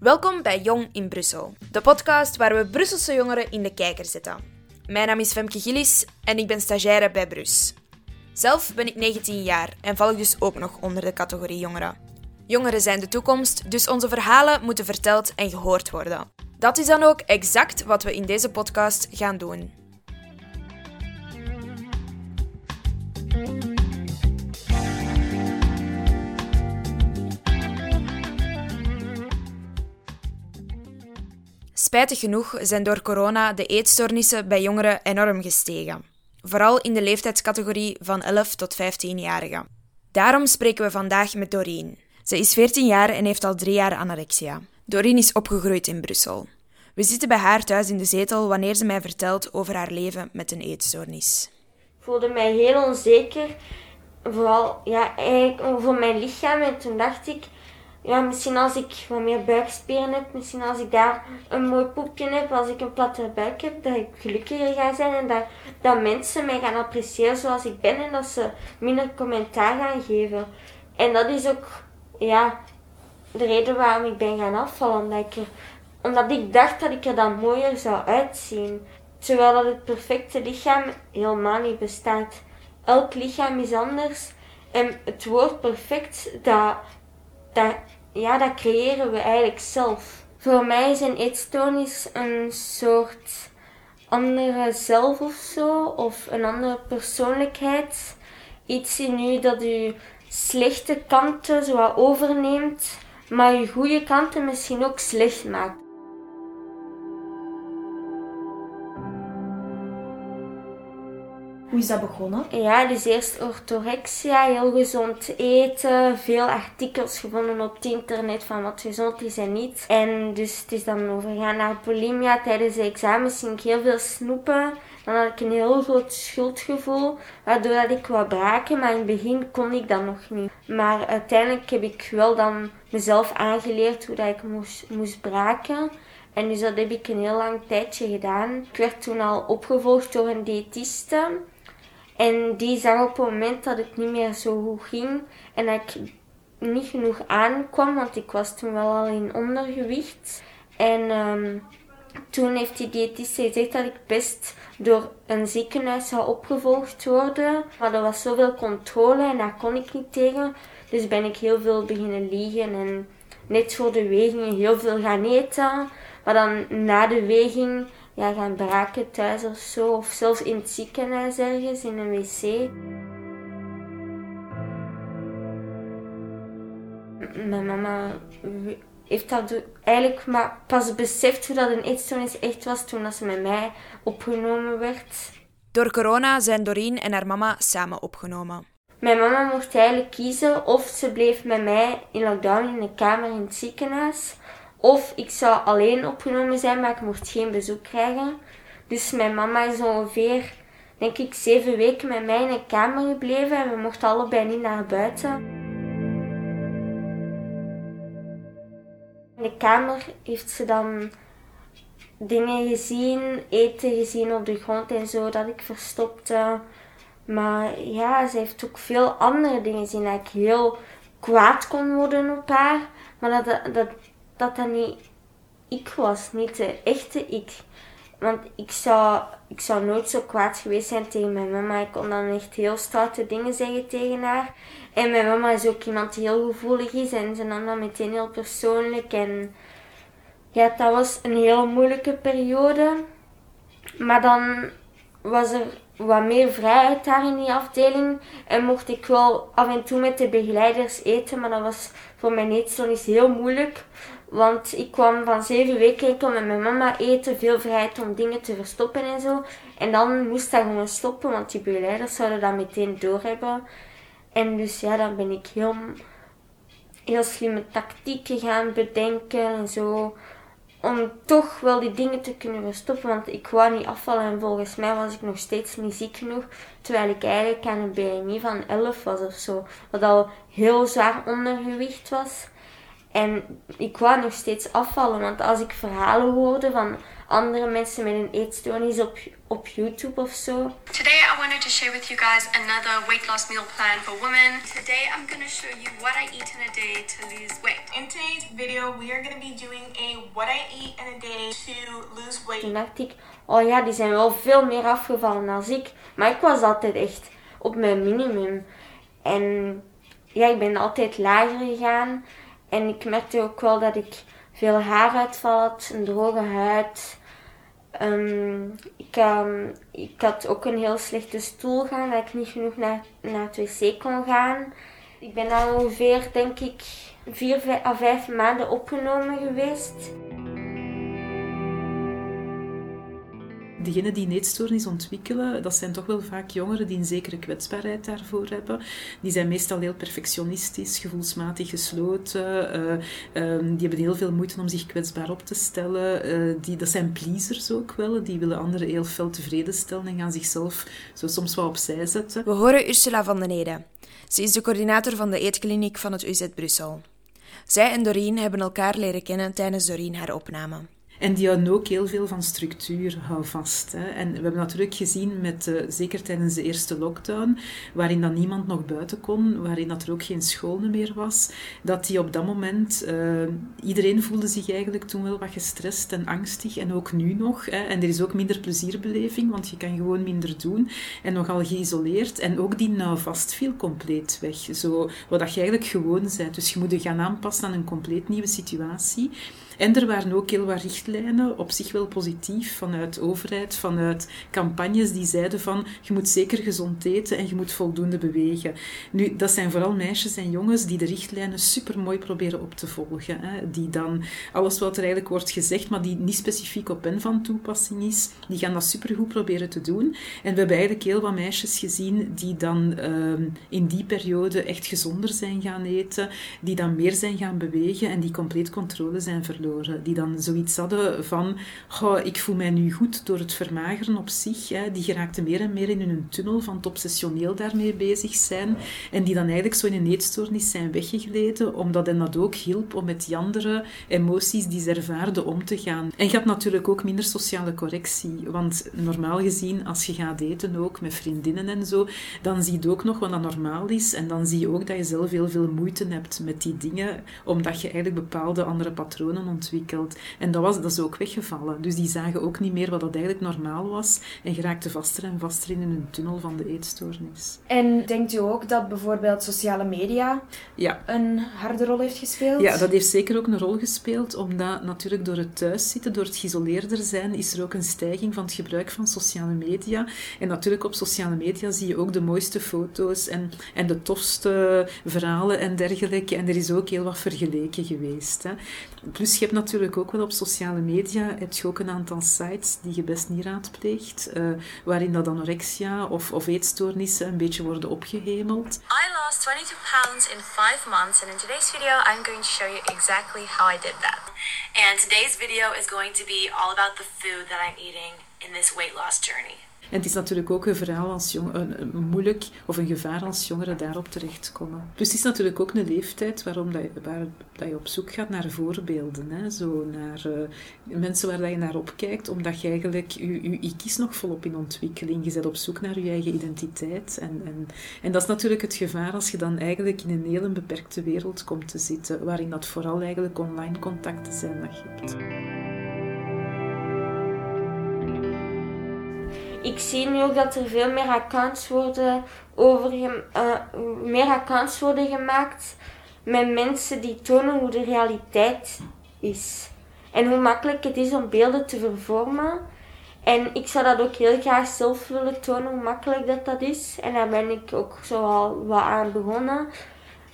Welkom bij Jong in Brussel, de podcast waar we Brusselse jongeren in de kijker zetten. Mijn naam is Femke Gillis en ik ben stagiaire bij Brus. Zelf ben ik 19 jaar en val ik dus ook nog onder de categorie jongeren. Jongeren zijn de toekomst, dus onze verhalen moeten verteld en gehoord worden. Dat is dan ook exact wat we in deze podcast gaan doen. Spijtig genoeg zijn door corona de eetstoornissen bij jongeren enorm gestegen. Vooral in de leeftijdscategorie van 11 tot 15-jarigen. Daarom spreken we vandaag met Doreen. Ze is 14 jaar en heeft al drie jaar anorexia. Doreen is opgegroeid in Brussel. We zitten bij haar thuis in de zetel wanneer ze mij vertelt over haar leven met een eetstoornis. Ik voelde mij heel onzeker, vooral ja, eigenlijk over mijn lichaam. En toen dacht ik, ja, misschien als ik wat meer buikspieren heb, misschien als ik daar een mooi poepje heb, als ik een platte buik heb, dat ik gelukkiger ga zijn en dat, dat mensen mij gaan appreciëren zoals ik ben en dat ze minder commentaar gaan geven. En dat is ook ja, de reden waarom ik ben gaan afvallen, omdat ik, omdat ik dacht dat ik er dan mooier zou uitzien. Terwijl dat het perfecte lichaam helemaal niet bestaat. Elk lichaam is anders en het woord perfect, dat, dat ja, dat creëren we eigenlijk zelf. Voor mij een eetstoornis een soort andere zelf of zo, of een andere persoonlijkheid. Iets in u dat u slechte kanten zo overneemt, maar je goede kanten misschien ook slecht maakt. Hoe is dat begonnen? Ja, dus eerst orthorexia, heel gezond eten, veel artikels gevonden op het internet van wat gezond is en niet. En dus het is dan overgegaan naar bulimia. Tijdens de examens ging ik heel veel snoepen. Dan had ik een heel groot schuldgevoel, waardoor dat ik wou braken, maar in het begin kon ik dat nog niet. Maar uiteindelijk heb ik wel dan mezelf aangeleerd hoe dat ik moest, moest braken. En dus dat heb ik een heel lang tijdje gedaan. Ik werd toen al opgevolgd door een diëtiste. En die zag op het moment dat het niet meer zo goed ging en dat ik niet genoeg aankwam, want ik was toen wel al in ondergewicht. En um, toen heeft die diëtiste gezegd dat ik best door een ziekenhuis zou opgevolgd worden. Maar er was zoveel controle en daar kon ik niet tegen. Dus ben ik heel veel beginnen liegen en net voor de weging heel veel gaan eten. Maar dan na de weging ja, gaan braken thuis of zo. Of zelfs in het ziekenhuis ergens, in een wc. Mijn mama heeft dat eigenlijk maar pas beseft hoe dat een eetstoornis echt was toen ze met mij opgenomen werd. Door corona zijn Doreen en haar mama samen opgenomen. Mijn mama mocht eigenlijk kiezen of ze bleef met mij in lockdown in de kamer in het ziekenhuis of ik zou alleen opgenomen zijn, maar ik mocht geen bezoek krijgen. Dus mijn mama is ongeveer, denk ik, zeven weken met mij in een kamer gebleven en we mochten allebei niet naar buiten. In de kamer heeft ze dan dingen gezien, eten gezien op de grond en zo, dat ik verstopte. Maar ja, ze heeft ook veel andere dingen gezien. Dat ik heel kwaad kon worden op haar. Maar dat, dat dat niet ik was, niet de echte ik. Want ik zou, ik zou nooit zo kwaad geweest zijn tegen mijn mama. Ik kon dan echt heel stoute dingen zeggen tegen haar. En mijn mama is ook iemand die heel gevoelig is en ze nam dat meteen heel persoonlijk. En ja, dat was een heel moeilijke periode. Maar dan was er wat meer vrijheid daar in die afdeling. En mocht ik wel af en toe met de begeleiders eten, maar dat was voor mijn eetstoornis heel moeilijk. Want ik kwam van zeven weken enkel met mijn mama eten, veel vrijheid om dingen te verstoppen en zo. En dan moest dat gewoon stoppen, want die begeleiders zouden dat meteen doorhebben. En dus ja, dan ben ik heel, heel slimme tactieken gaan bedenken en zo. Om toch wel die dingen te kunnen verstoppen, want ik wou niet afvallen en volgens mij was ik nog steeds niet ziek genoeg. Terwijl ik eigenlijk aan een BMI van 11 was of zo. Wat al heel zwaar ondergewicht was. En ik wou nog steeds afvallen, want als ik verhalen hoorde van andere mensen met een eetstoornis op, op YouTube of zo. Today I wanted to share with you guys another weight loss meal plan for women. Today I'm going to show you what I eat in a day to lose weight. In today's video we are going to be doing a what I eat in a day to lose weight. Toen dacht ik, oh ja, die zijn wel veel meer afgevallen dan ik. Maar ik was altijd echt op mijn minimum. En ja, ik ben altijd lager gegaan. En ik merkte ook wel dat ik veel haaruitval had, een droge huid. Ehm, ik, um, ik had ook een heel slechte stoel gaan, dat ik niet genoeg naar, naar het wc kon gaan. Ik ben dan ongeveer, denk ik, vier à vijf maanden opgenomen geweest. Degenen die een eetstoornis ontwikkelen, dat zijn toch wel vaak jongeren die een zekere kwetsbaarheid daarvoor hebben. Die zijn meestal heel perfectionistisch, gevoelsmatig gesloten. Uh, um, die hebben heel veel moeite om zich kwetsbaar op te stellen. Uh, die, dat zijn pleasers ook wel. Die willen anderen heel fel tevreden stellen en gaan zichzelf zo soms wat opzij zetten. We horen Ursula van den Ede. Ze is de coördinator van de eetkliniek van het UZ Brussel. Zij en Doreen hebben elkaar leren kennen tijdens Doreen haar opname. En die houden ook heel veel van structuur, hou vast. Hè. En we hebben natuurlijk gezien, met, uh, zeker tijdens de eerste lockdown, waarin dan niemand nog buiten kon, waarin dat er ook geen school meer was, dat die op dat moment, uh, iedereen voelde zich eigenlijk toen wel wat gestrest en angstig, en ook nu nog. Hè. En er is ook minder plezierbeleving, want je kan gewoon minder doen, en nogal geïsoleerd. En ook die nou vast viel compleet weg, zo, wat je eigenlijk gewoon bent. Dus je moet je gaan aanpassen aan een compleet nieuwe situatie. En er waren ook heel wat richtlijnen, op zich wel positief, vanuit overheid, vanuit campagnes die zeiden van je moet zeker gezond eten en je moet voldoende bewegen. Nu, dat zijn vooral meisjes en jongens die de richtlijnen super mooi proberen op te volgen. Hè. Die dan alles wat er eigenlijk wordt gezegd, maar die niet specifiek op hen van toepassing is, die gaan dat supergoed proberen te doen. En we hebben eigenlijk heel wat meisjes gezien die dan uh, in die periode echt gezonder zijn gaan eten, die dan meer zijn gaan bewegen en die compleet controle zijn verloren die dan zoiets hadden van, oh, ik voel mij nu goed door het vermageren op zich. Hè. Die geraakten meer en meer in hun tunnel van het obsessioneel daarmee bezig zijn. En die dan eigenlijk zo in een eetstoornis zijn weggegleden, omdat hen dat ook hielp om met die andere emoties die ze ervaarden om te gaan. En je natuurlijk ook minder sociale correctie. Want normaal gezien, als je gaat eten ook met vriendinnen en zo, dan zie je ook nog wat dat normaal is. En dan zie je ook dat je zelf heel veel moeite hebt met die dingen, omdat je eigenlijk bepaalde andere patronen ontwikkeld. En dat, was, dat is ook weggevallen. Dus die zagen ook niet meer wat dat eigenlijk normaal was en geraakten vaster en vaster in een tunnel van de eetstoornis. En denkt u ook dat bijvoorbeeld sociale media ja. een harde rol heeft gespeeld? Ja, dat heeft zeker ook een rol gespeeld, omdat natuurlijk door het thuiszitten, door het geïsoleerder zijn, is er ook een stijging van het gebruik van sociale media. En natuurlijk op sociale media zie je ook de mooiste foto's en, en de tofste verhalen en dergelijke. En er is ook heel wat vergeleken geweest. Hè. Plus je hebt natuurlijk ook wel op sociale media heb je ook een aantal sites die je best niet raadpleegt, uh, waarin dat anorexia of, of eetstoornissen een beetje worden opgehemeld. I lost 22 pounds in 5 months and in today's video I'm going to show you exactly how I did that. And today's video is going to be all about the food that I'm eating in this weight loss journey. En het is natuurlijk ook een verhaal als jong, een, moeilijk of een gevaar als jongeren daarop terechtkomen. Dus het is natuurlijk ook een leeftijd waarom dat je, waar, dat je op zoek gaat naar voorbeelden. Hè? Zo naar uh, mensen waar dat je naar opkijkt, omdat je eigenlijk, je, je ik is nog volop in ontwikkeling. Je bent op zoek naar je eigen identiteit. En, en, en dat is natuurlijk het gevaar als je dan eigenlijk in een heel beperkte wereld komt te zitten, waarin dat vooral eigenlijk online contacten zijn dat je hebt. Ik zie nu ook dat er veel meer accounts worden, over, uh, meer accounts worden gemaakt met mensen die tonen hoe de realiteit is. En hoe makkelijk het is om beelden te vervormen. En ik zou dat ook heel graag zelf willen tonen, hoe makkelijk dat, dat is. En daar ben ik ook zo al wat aan begonnen.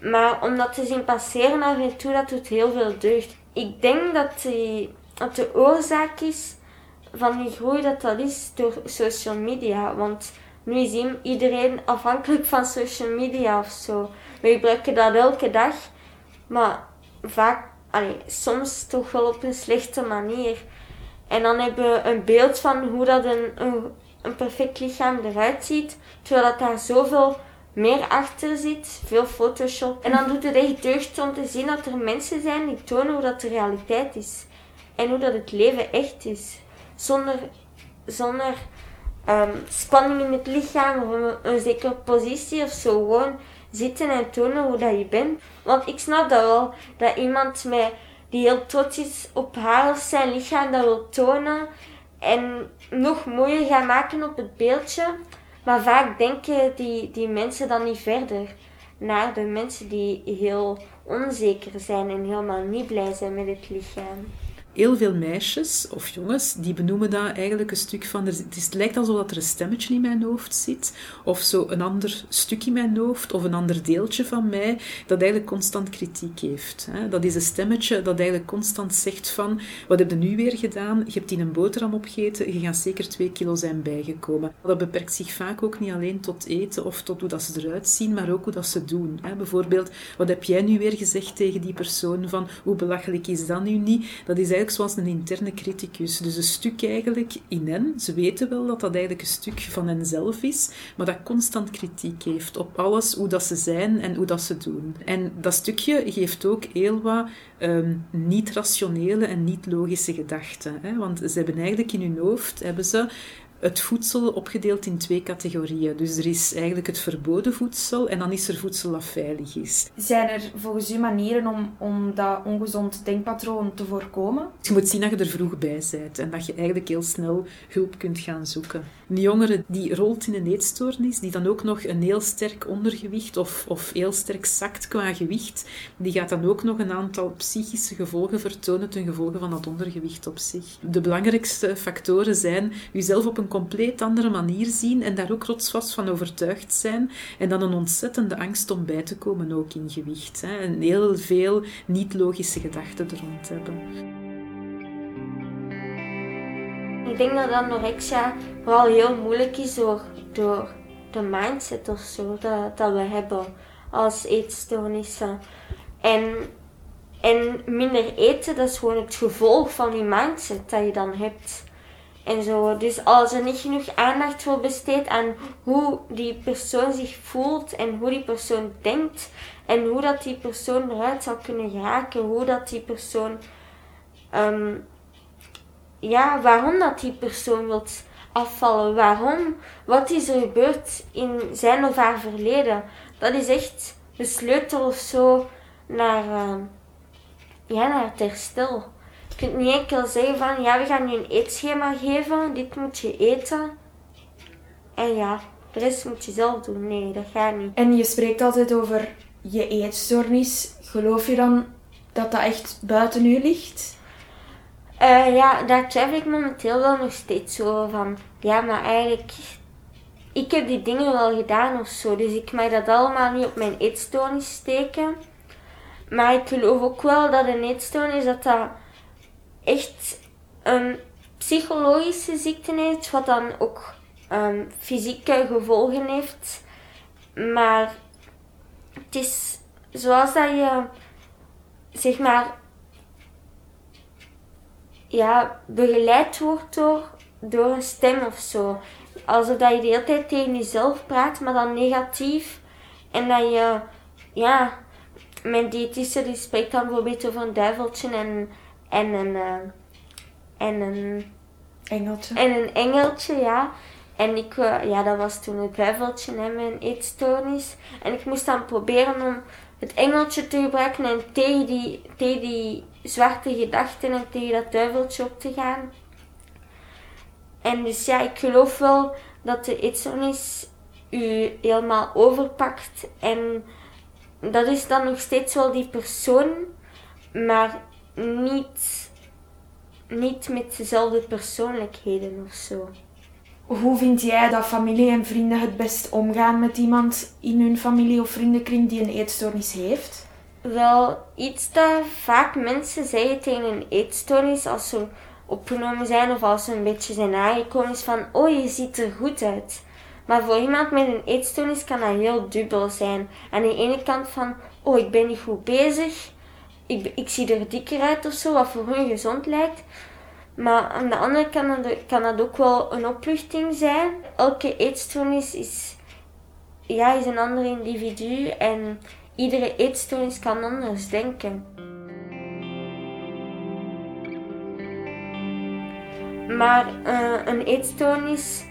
Maar om dat te zien passeren af en toe, dat doet heel veel deugd. Ik denk dat, die, dat de oorzaak is van die groei dat dat is door social media. Want nu is iedereen afhankelijk van social media of zo. We gebruiken dat elke dag, maar vaak, allee, soms toch wel op een slechte manier. En dan hebben we een beeld van hoe dat een, een, een perfect lichaam eruit ziet, terwijl dat daar zoveel meer achter zit, veel Photoshop. En dan doet het echt deugd om te zien dat er mensen zijn die tonen hoe dat de realiteit is. En hoe dat het leven echt is. Zonder, zonder um, spanning in het lichaam of een, een zekere positie of zo. Gewoon zitten en tonen hoe dat je bent. Want ik snap dat wel, dat iemand met, die heel trots is op haar of zijn lichaam dat wil tonen en nog mooier gaan maken op het beeldje. Maar vaak denken die, die mensen dan niet verder naar de mensen die heel onzeker zijn en helemaal niet blij zijn met het lichaam heel veel meisjes of jongens die benoemen dat eigenlijk een stuk van. Het, lijkt alsof er een stemmetje in mijn hoofd zit, of zo een ander stuk in mijn hoofd, of een ander deeltje van mij, dat eigenlijk constant kritiek heeft. Dat is een stemmetje dat eigenlijk constant zegt van, wat heb je nu weer gedaan? Je hebt in een boterham opgegeten, je gaat zeker twee kilo zijn bijgekomen. Dat beperkt zich vaak ook niet alleen tot eten of tot hoe dat ze eruit zien, maar ook hoe dat ze doen. Bijvoorbeeld, wat heb jij nu weer gezegd tegen die persoon van, hoe belachelijk is dat nu niet? Dat is eigenlijk zoals een interne criticus. Dus een stuk eigenlijk in hen. Ze weten wel dat dat eigenlijk een stuk van henzelf is, maar dat constant kritiek heeft op alles, hoe dat ze zijn en hoe dat ze doen. En dat stukje geeft ook heel wat um, niet-rationele en niet-logische gedachten. Hè? Want ze hebben eigenlijk in hun hoofd hebben ze het voedsel opgedeeld in twee categorieën. Dus er is eigenlijk het verboden voedsel en dan is er voedsel dat veilig is. Zijn er volgens u manieren om, om dat ongezond denkpatroon te voorkomen? Je moet zien dat je er vroeg bij bent en dat je eigenlijk heel snel hulp kunt gaan zoeken. Een jongere die rolt in een eetstoornis, die dan ook nog een heel sterk ondergewicht of, of heel sterk zakt qua gewicht, die gaat dan ook nog een aantal psychische gevolgen vertonen ten gevolge van dat ondergewicht op zich. De belangrijkste factoren zijn jezelf op een compleet andere manier zien en daar ook rotsvast van overtuigd zijn en dan een ontzettende angst om bij te komen ook in gewicht. Hè. En heel veel niet-logische gedachten er rond hebben. Ik denk dat anorexia vooral heel moeilijk is door, door de mindset of zo dat, dat we hebben als eetstoornissen. En, en minder eten, dat is gewoon het gevolg van die mindset dat je dan hebt. En zo. Dus als er niet genoeg aandacht wordt besteed aan hoe die persoon zich voelt en hoe die persoon denkt en hoe dat die persoon eruit zou kunnen raken, hoe dat die persoon um, ja, waarom dat die persoon wilt afvallen. Waarom? Wat is er gebeurd in zijn of haar verleden? Dat is echt de sleutel of zo naar, uh, ja, naar het herstel. Je kunt niet enkel zeggen van, ja, we gaan je een eetschema geven, dit moet je eten. En ja, de rest moet je zelf doen. Nee, dat gaat niet. En je spreekt altijd over je eetstoornis. Geloof je dan dat dat echt buiten u ligt? Uh, ja, daar twijfel ik momenteel wel nog steeds zo van. Ja, maar eigenlijk, ik heb die dingen wel gedaan of zo. Dus ik mag dat allemaal niet op mijn eetstoornis steken. Maar ik geloof ook wel dat een eetstoornis dat dat echt een psychologische ziekte is, wat dan ook um, fysieke gevolgen heeft. Maar het is zoals dat je, zeg maar, ja, begeleid wordt door, door een stem of zo. Alsof dat je de hele tijd tegen jezelf praat, maar dan negatief. En dat je, ja, mijn diëtiste die spreekt dan bijvoorbeeld over een duiveltje en, en een, uh, en een engeltje. En een engeltje, ja. En ik, uh, ja, dat was toen het duiveltje en mijn eetstoornis. En ik moest dan proberen om het engeltje te gebruiken en tegen die, tegen die zwarte gedachten en tegen dat duiveltje op te gaan. En dus ja, ik geloof wel dat de eetstoornis u helemaal overpakt. En dat is dan nog steeds wel die persoon, maar niet, niet met dezelfde persoonlijkheden of zo. Hoe vind jij dat familie en vrienden het best omgaan met iemand in hun familie of vriendenkring die een eetstoornis heeft? Wel, iets dat vaak mensen zeggen tegen een eetstoornis als ze opgenomen zijn of als ze een beetje zijn aangekomen is van oh je ziet er goed uit. Maar voor iemand met een eetstoornis kan dat heel dubbel zijn. Aan de ene kant van oh ik ben niet goed bezig, ik, ik zie er dikker uit of zo, wat voor hun gezond lijkt. Maar aan de andere kant kan dat ook wel een opluchting zijn. Elke eetstoornis is, ja, is een ander individu en iedere eetstoornis kan anders denken. Maar uh, een eetstoornis,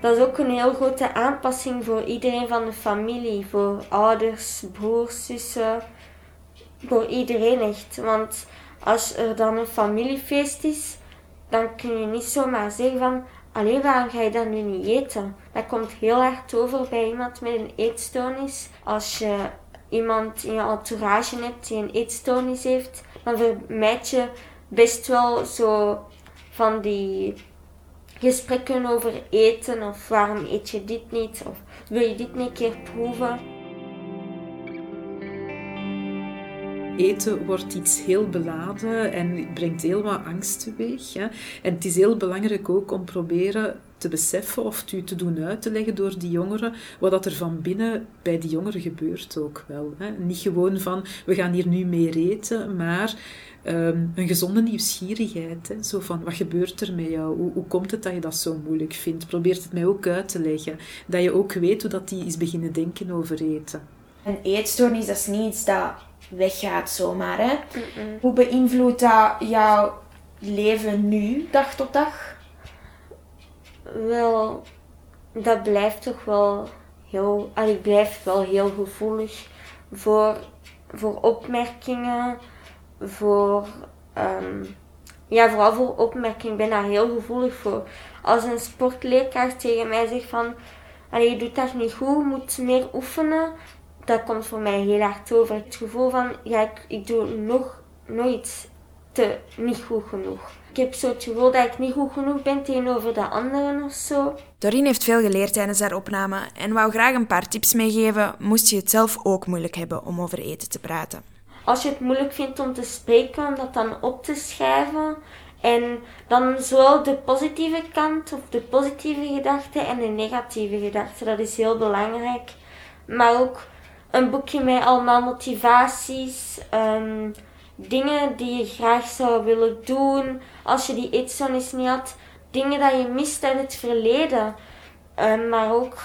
dat is ook een heel grote aanpassing voor iedereen van de familie. Voor ouders, broers, zussen, voor iedereen echt. Want als er dan een familiefeest is, dan kun je niet zomaar zeggen van, alleen waarom ga je dan nu niet eten? Dat komt heel hard over bij iemand met een eetstoornis. Als je iemand in je entourage hebt die een eetstoornis heeft, dan vermijd je best wel zo van die gesprekken over eten of waarom eet je dit niet of wil je dit een keer proeven. Eten wordt iets heel beladen en brengt heel wat angst teweeg. Hè. En het is heel belangrijk ook om proberen te beseffen of te doen uit te leggen door die jongeren wat dat er van binnen bij die jongeren gebeurt ook wel. Hè. Niet gewoon van we gaan hier nu meer eten, maar um, een gezonde nieuwsgierigheid. Hè. Zo van wat gebeurt er met jou? Hoe, hoe komt het dat je dat zo moeilijk vindt? Probeer het mij ook uit te leggen. Dat je ook weet hoe dat die is beginnen denken over eten. Een eetstoornis dat is niet iets dat weggaat zomaar. Hè? Hoe beïnvloedt dat jouw leven nu, dag tot dag? Wel, dat blijft toch wel heel... Ik blijf wel heel gevoelig voor, voor opmerkingen, voor... Um, ja, vooral voor opmerkingen. Ik ben daar heel gevoelig voor. Als een sportleerkracht tegen mij zegt van... je doet dat niet goed, je moet meer oefenen dat komt voor mij heel hard over. Het gevoel van, ja, ik, ik doe nog nooit te niet goed genoeg. Ik heb zo het gevoel dat ik niet goed genoeg ben tegenover de anderen of zo. Doreen heeft veel geleerd tijdens haar opname en wou graag een paar tips meegeven, moest je het zelf ook moeilijk hebben om over eten te praten. Als je het moeilijk vindt om te spreken, om dat dan op te schrijven en dan zowel de positieve kant of de positieve gedachten en de negatieve gedachten, dat is heel belangrijk. Maar ook een boekje met allemaal motivaties, um, dingen die je graag zou willen doen als je die eetstoornis niet had, dingen dat je mist uit het verleden, um, maar ook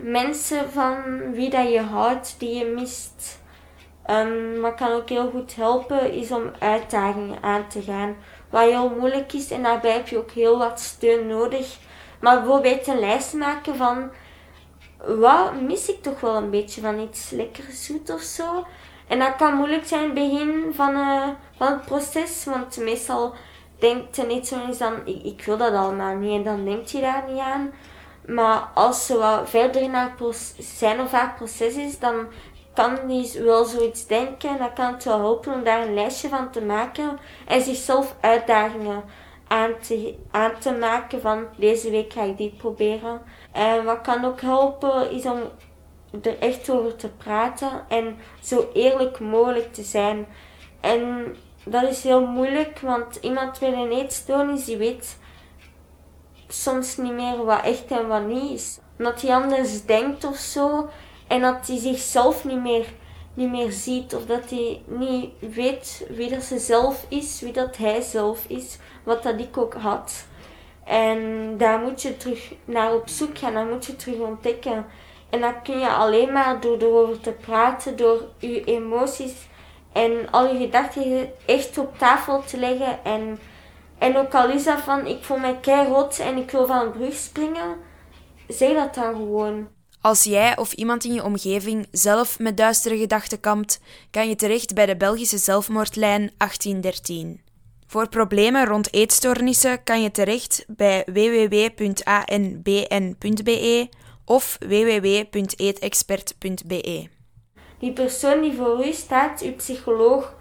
mensen van wie dat je houdt die je mist. Um, wat kan ook heel goed helpen is om uitdagingen aan te gaan. Wat heel moeilijk is en daarbij heb je ook heel wat steun nodig. Maar bijvoorbeeld een lijst maken van wat mis ik toch wel een beetje van iets lekker zoet of zo. En dat kan moeilijk zijn in het begin van, uh, van het proces, want meestal denkt je niet zo eens dan, ik, ik, wil dat allemaal niet en dan denk je daar niet aan. Maar als ze wat verder in haar zijn of haar proces is, dan kan die wel zoiets denken en dan kan het wel helpen om daar een lijstje van te maken en zichzelf uitdagingen aan te, aan te maken van deze week ga ik dit proberen. En wat kan ook helpen is om er echt over te praten en zo eerlijk mogelijk te zijn. En dat is heel moeilijk, want iemand met een eetstoornis die weet soms niet meer wat echt en wat niet is. Dat hij anders denkt of zo en dat hij zichzelf niet meer, niet meer ziet of dat hij niet weet wie dat ze zelf is, wie dat hij zelf is, wat dat ik ook had. En daar moet je terug naar op zoek gaan, dat moet je terug ontdekken. En dat kun je alleen maar door erover te praten, door je emoties en al je gedachten echt op tafel te leggen. En, en ook al is dat van, ik voel mij keihard en ik wil van een brug springen, zeg dat dan gewoon. Als jij of iemand in je omgeving zelf met duistere gedachten kampt, kan je terecht bij de Belgische zelfmoordlijn 1813. Voor problemen rond eetstoornissen kan je terecht bij www.anbn.be of www.eetexpert.be. Die persoon die voor u staat, uw psycholoog,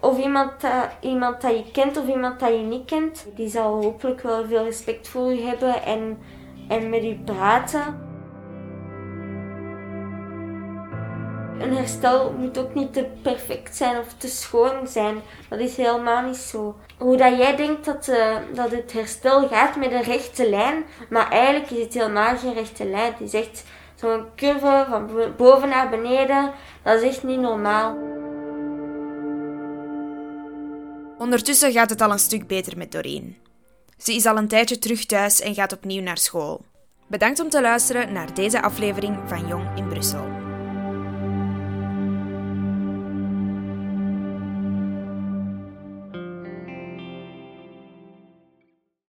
of iemand, dat, iemand dat je kent of iemand dat je niet kent, die zal hopelijk wel veel respect voor u hebben en, en met u praten. Een herstel moet ook niet te perfect zijn of te schoon zijn. Dat is helemaal niet zo. Hoe jij denkt dat, uh, dat het herstel gaat met een rechte lijn, maar eigenlijk is het helemaal geen rechte lijn. Het is echt zo'n curve van boven naar beneden. Dat is echt niet normaal. Ondertussen gaat het al een stuk beter met Doreen. Ze is al een tijdje terug thuis en gaat opnieuw naar school. Bedankt om te luisteren naar deze aflevering van Jong in Brussel.